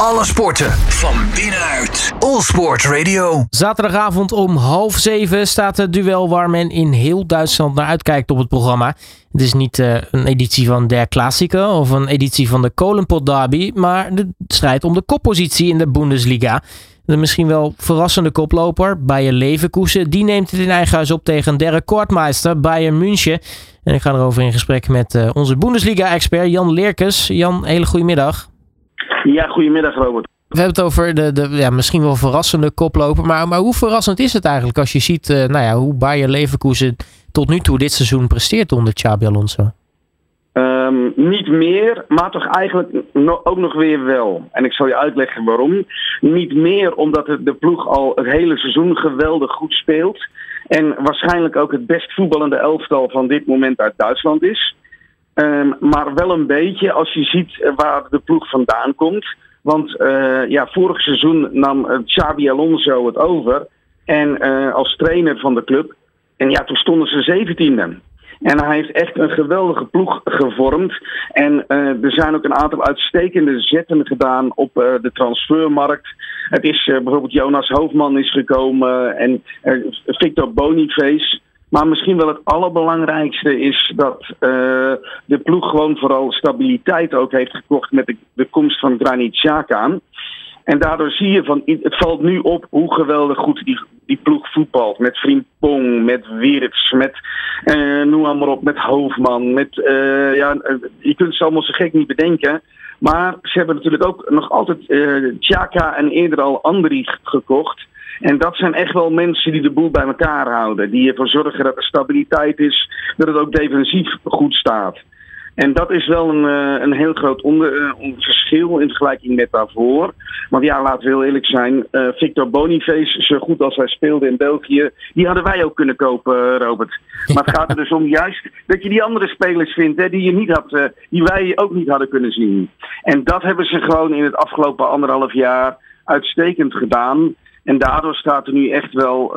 Alle sporten van binnenuit. All Sport Radio. Zaterdagavond om half zeven staat het duel waar men in heel Duitsland naar uitkijkt op het programma. Het is niet uh, een editie van Der Klassiker of een editie van de Kolenpot Derby, maar de strijd om de koppositie in de Bundesliga. De misschien wel verrassende koploper, Bayer Leverkusen, die neemt het in eigen huis op tegen derde kortmeister Bayern München. En ik ga erover in gesprek met uh, onze Bundesliga-expert Jan Leerkes. Jan, hele goede middag. Ja, goedemiddag Robert. We hebben het over de, de ja, misschien wel verrassende koploper. Maar, maar hoe verrassend is het eigenlijk als je ziet uh, nou ja, hoe Bayer Leverkusen tot nu toe dit seizoen presteert onder Xabi Alonso? Um, niet meer, maar toch eigenlijk no ook nog weer wel. En ik zal je uitleggen waarom. Niet meer omdat de ploeg al het hele seizoen geweldig goed speelt. En waarschijnlijk ook het best voetballende elftal van dit moment uit Duitsland is. Um, maar wel een beetje als je ziet waar de ploeg vandaan komt. Want uh, ja, vorig seizoen nam Xabi Alonso het over. En uh, als trainer van de club. En ja, toen stonden ze zeventiende. En hij heeft echt een geweldige ploeg gevormd. En uh, er zijn ook een aantal uitstekende zetten gedaan op de transfermarkt. Het is bijvoorbeeld Jonas Hoofdman is gekomen en Victor Boniface. Maar misschien wel het allerbelangrijkste is dat de ploeg gewoon vooral stabiliteit ook heeft gekocht met de, komst van Granit Xhaka. En daardoor zie je van, het valt nu op hoe geweldig goed die, die ploeg voetbalt. Met Frimpong, met Wirtz, met uh, noem maar op, met Hoofdman. Met, uh, ja, je kunt ze allemaal zo gek niet bedenken. Maar ze hebben natuurlijk ook nog altijd uh, Chaka en eerder al Andri gekocht. En dat zijn echt wel mensen die de boel bij elkaar houden. Die ervoor zorgen dat er stabiliteit is, dat het ook defensief goed staat. En dat is wel een, uh, een heel groot onder, uh, verschil in vergelijking met daarvoor. Want ja, laten we heel eerlijk zijn. Uh, Victor Boniface, zo goed als hij speelde in België, die hadden wij ook kunnen kopen, Robert. Maar het gaat er dus om juist dat je die andere spelers vindt hè, die, je niet had, die wij ook niet hadden kunnen zien. En dat hebben ze gewoon in het afgelopen anderhalf jaar uitstekend gedaan. En daardoor staat er nu echt wel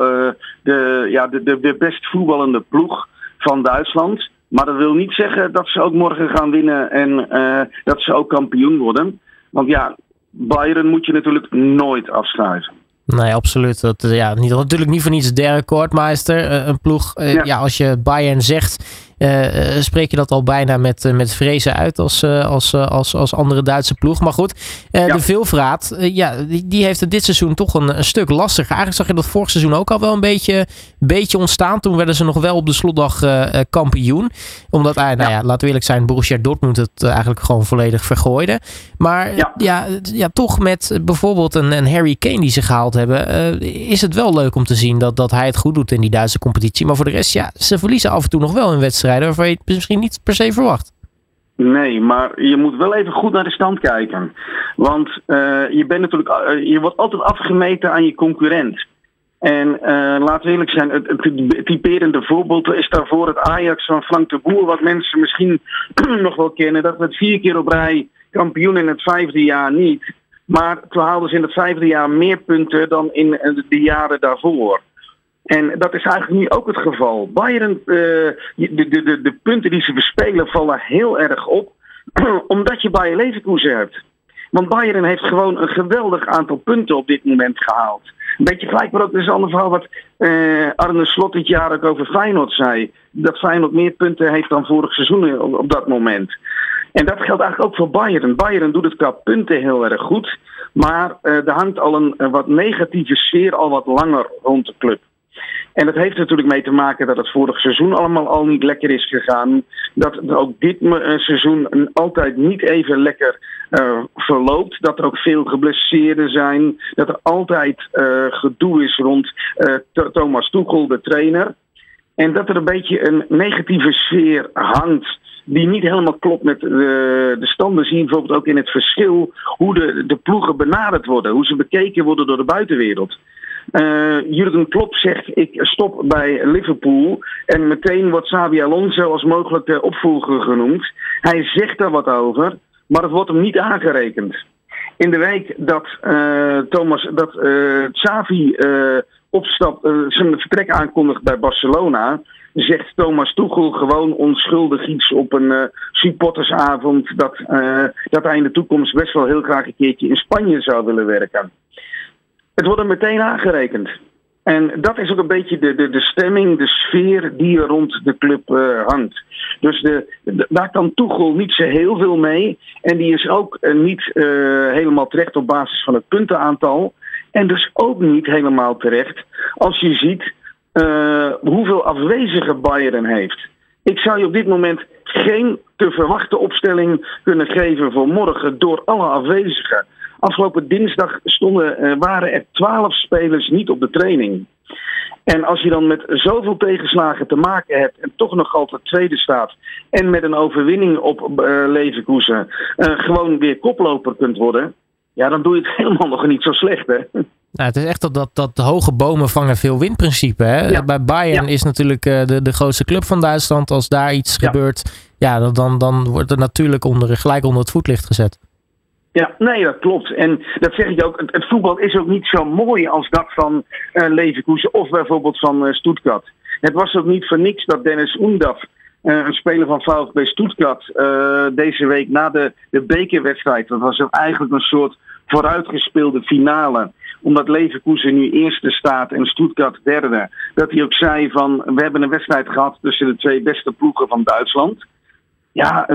de, ja, de, de, de best voetballende ploeg van Duitsland. Maar dat wil niet zeggen dat ze ook morgen gaan winnen en uh, dat ze ook kampioen worden. Want ja, Bayern moet je natuurlijk nooit afschrijven. Nee, absoluut. Dat, ja, niet, natuurlijk niet voor niets derde koordmeister. Uh, een ploeg, uh, ja. ja. als je Bayern zegt, spreek je dat al bijna met, met vrezen uit als, als, als, als andere Duitse ploeg. Maar goed, ja. de veelvraat, ja, die, die, heeft het dit seizoen toch een, een, stuk lastiger. Eigenlijk zag je dat vorig seizoen ook al wel een beetje, beetje ontstaan. Toen werden ze nog wel op de slotdag kampioen. Omdat, nou ja. laten we eerlijk zijn, Borussia Dortmund het eigenlijk gewoon volledig vergooide. Maar ja, ja, ja, toch met bijvoorbeeld een, een Harry Kane die ze gehaald hebben, is het wel leuk om te zien dat, dat hij het goed doet in die Duitse competitie. Maar voor de rest, ja, ze verliezen af en toe nog wel een wedstrijd waarvan je het misschien niet per se verwacht. Nee, maar je moet wel even goed naar de stand kijken. Want uh, je, bent natuurlijk, uh, je wordt altijd afgemeten aan je concurrent. En uh, laten we eerlijk zijn, het, het typerende voorbeeld is daarvoor het Ajax van Frank de Boer, wat mensen misschien nog wel kennen. Dat werd vier keer op rij kampioen in het vijfde jaar niet. Maar toen haalden ze in het vijfde jaar meer punten dan in de jaren daarvoor. En dat is eigenlijk nu ook het geval. Bayern, uh, de, de, de, de punten die ze bespelen vallen heel erg op, omdat je Bayern Leverkusen hebt. Want Bayern heeft gewoon een geweldig aantal punten op dit moment gehaald. Een beetje gelijk, maar ook is een ander verhaal wat uh, Arne Slot dit jaar ook over Feyenoord zei. Dat Feyenoord meer punten heeft dan vorig seizoen op, op dat moment. En dat geldt eigenlijk ook voor Bayern. Bayern doet het qua punten heel erg goed. Maar uh, er hangt al een, een wat negatieve sfeer al wat langer rond de club. En dat heeft natuurlijk mee te maken dat het vorig seizoen allemaal al niet lekker is gegaan. Dat ook dit seizoen altijd niet even lekker uh, verloopt. Dat er ook veel geblesseerden zijn. Dat er altijd uh, gedoe is rond Thomas Tuchel, de trainer. En dat er een beetje een negatieve sfeer hangt die niet helemaal klopt met de, de standen. Zie je bijvoorbeeld ook in het verschil hoe de, de ploegen benaderd worden. Hoe ze bekeken worden door de buitenwereld. Uh, Jurgen Klopp zegt ik stop bij Liverpool. En meteen wordt Xabi Alonso als mogelijke opvolger genoemd. Hij zegt daar wat over, maar het wordt hem niet aangerekend. In de week dat uh, Thomas, dat uh, Xavi opstapt, zijn vertrek aankondigt bij Barcelona, zegt Thomas Tuchel gewoon onschuldig iets op een supportersavond dat, dat hij in de toekomst best wel heel graag een keertje in Spanje zou willen werken. Het wordt er meteen aangerekend. En dat is ook een beetje de, de, de stemming, de sfeer die er rond de club uh, hangt. Dus de, daar kan Tuchel niet zo heel veel mee. En die is ook uh, niet uh, helemaal terecht op basis van het puntenaantal. En dus ook niet helemaal terecht als je ziet hoeveel afwezigen Bayern heeft. Ik zou je op dit moment geen te verwachte opstelling kunnen geven voor morgen door alle afwezigen. Afgelopen dinsdag stonden, waren er twaalf spelers niet op de training. En als je dan met zoveel tegenslagen te maken hebt en toch nog altijd tweede staat en met een overwinning op uh, Leverkusen uh, gewoon weer koploper kunt worden, ja, dan doe je het helemaal nog niet zo slecht, hè? Nou, het is echt dat, dat, dat hoge bomen vangen veel windprincipe. Hè? Ja. Bij Bayern ja. is natuurlijk uh, de, de grootste club van Duitsland. Als daar iets ja. gebeurt, ja, dan, dan wordt het natuurlijk onder, gelijk onder het voetlicht gezet. Ja, nee, dat klopt. En dat zeg ik ook. Het, voetbal is ook niet zo mooi als dat van uh, Leverkusen of bijvoorbeeld van uh, Stuttgart. Het was ook niet voor niks dat Dennis Oendaf, uh, een speler van VfB Stuttgart, deze week na de, de bekerwedstrijd, dat was eigenlijk een soort vooruitgespeelde finale, omdat Leverkusen nu eerste staat en Stuttgart derde, dat hij ook zei van we hebben een wedstrijd gehad tussen de twee beste ploegen van Duitsland. Ja,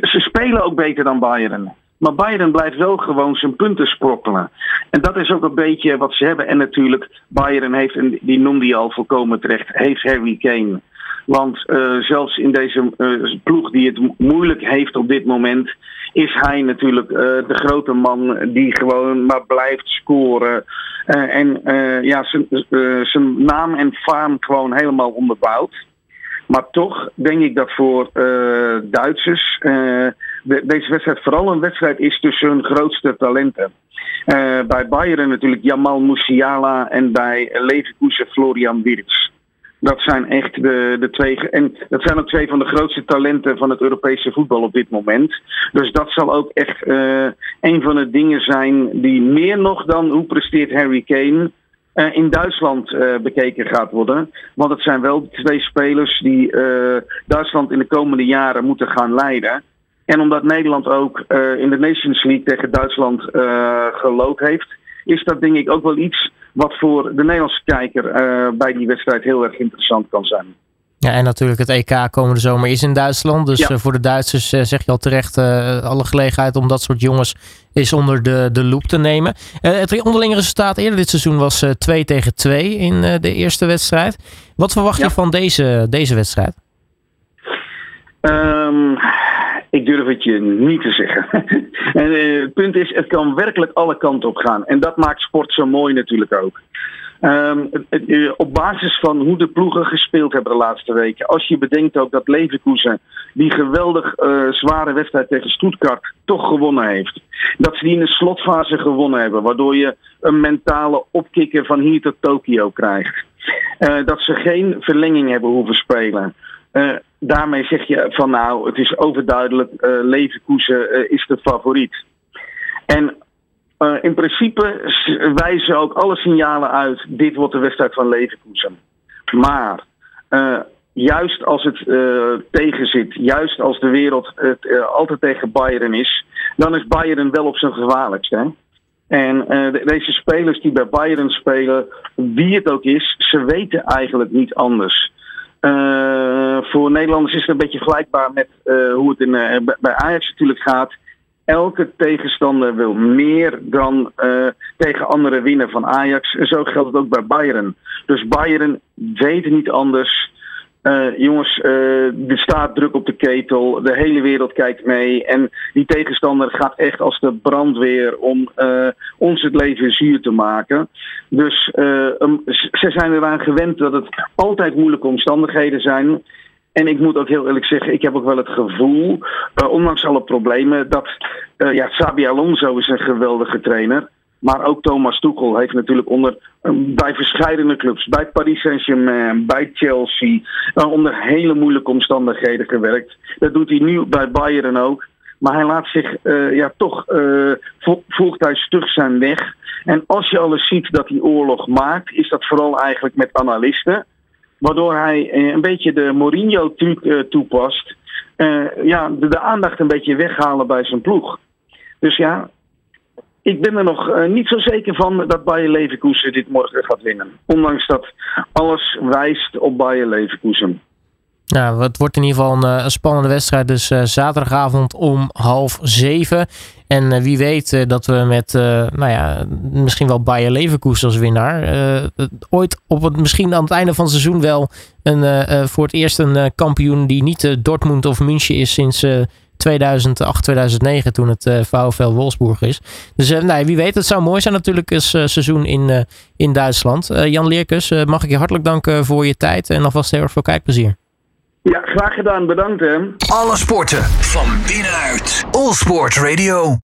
ze spelen ook beter dan Bayern. Maar Biden blijft wel gewoon zijn punten sprokkelen. En dat is ook een beetje wat ze hebben. En natuurlijk, Biden heeft, en die noemde je al volkomen terecht, heeft Harry Kane. Want uh, zelfs in deze uh, ploeg die het moeilijk heeft op dit moment, is hij natuurlijk uh, de grote man die gewoon maar blijft scoren. en ja, zijn naam en faam gewoon helemaal onderbouwt. Maar toch denk ik dat voor Duitsers de, deze wedstrijd vooral een wedstrijd is tussen hun grootste talenten. Uh, bij Bayern natuurlijk Jamal Musiala en bij Leverkusen Florian Wirtz. Dat zijn echt de, de twee. En dat zijn ook twee van de grootste talenten van het Europese voetbal op dit moment. Dus dat zal ook echt uh, een van de dingen zijn die meer nog dan hoe presteert Harry Kane. Uh, in Duitsland bekeken gaat worden. Want het zijn wel twee spelers die Duitsland in de komende jaren moeten gaan leiden. En omdat Nederland ook uh, in de Nations League tegen Duitsland uh, gelood heeft, is dat denk ik ook wel iets wat voor de Nederlandse kijker uh, bij die wedstrijd heel erg interessant kan zijn. Ja, en natuurlijk het EK komende zomer is in Duitsland. Dus ja. voor de Duitsers zeg je al terecht alle gelegenheid om dat soort jongens is onder de, de loep te nemen. het onderlinge resultaat eerder dit seizoen was 2 tegen 2 in de eerste wedstrijd. Wat verwacht ja. je van deze, deze wedstrijd? Um, ik durf het je niet te zeggen. en uh, het punt is, het kan werkelijk alle kanten op gaan. En dat maakt sport zo mooi natuurlijk ook. Um, uh, op basis van hoe de ploegen gespeeld hebben de laatste weken. Als je bedenkt ook dat Leverkusen die geweldig uh, zware wedstrijd tegen Stuttgart toch gewonnen heeft. Dat ze die in de slotfase gewonnen hebben. Waardoor je een mentale opkikker van hier tot Tokio krijgt. dat ze geen verlenging hebben hoeven spelen. Uh, daarmee zeg je van nou, het is overduidelijk, uh, Leverkusen uh, is de favoriet. En in principe wijzen ook alle signalen uit, dit wordt de wedstrijd van Leverkusen. Maar juist als het tegen zit, juist als de wereld het altijd tegen Bayern is, dan is Bayern wel op zijn gevaarlijkst. En de, deze spelers die bij Bayern spelen, wie het ook is, ze weten eigenlijk niet anders. Uh, voor Nederlanders is het een beetje vergelijkbaar met uh, hoe het in, uh, bij Ajax natuurlijk gaat. Elke tegenstander wil meer dan tegen anderen winnen van Ajax. En zo geldt het ook bij Bayern. Dus Bayern weet niet anders jongens, er staat druk op de ketel. De hele wereld kijkt mee. En die tegenstander gaat echt als de brandweer om ons het leven zuur te maken. Dus ze zijn eraan gewend dat het altijd moeilijke omstandigheden zijn. En ik moet ook heel eerlijk zeggen, ik heb ook wel het gevoel, ondanks alle problemen, dat ja, Xabi Alonso is een geweldige trainer. Maar ook Thomas Tuchel heeft natuurlijk onder, bij verschillende clubs, bij Paris Saint-Germain, bij Chelsea, onder hele moeilijke omstandigheden gewerkt. Dat doet hij nu bij Bayern ook. Maar hij laat zich uh, ja, toch, uh, volgt hij stug zijn weg. En als je alles ziet dat hij oorlog maakt, is dat vooral eigenlijk met analisten. Waardoor hij een beetje de Mourinho-truc toepast. ja, de, aandacht een beetje weghalen bij zijn ploeg. Dus ja, ik ben er nog niet zo zeker van dat Bayer Leverkusen dit morgen gaat winnen. Ondanks dat alles wijst op Bayer Leverkusen. Nou, het wordt in ieder geval een, spannende wedstrijd. Dus zaterdagavond om half zeven. En uh, wie weet dat we met, nou ja, misschien wel Bayer Leverkusen als winnaar. ooit op het, misschien aan het einde van het seizoen wel een, voor het eerst een kampioen die niet Dortmund of München is sinds 2008, 2009 toen het uh, VfL Wolfsburg is. Dus uh, nee, wie weet, het zou mooi zijn natuurlijk een uh, seizoen in, in Duitsland. Jan Leerkus, mag ik je hartelijk danken voor je tijd en alvast heel erg veel kijkplezier. Ja, graag gedaan. Bedankt hè. Alle sporten van binnenuit. All Sport Radio.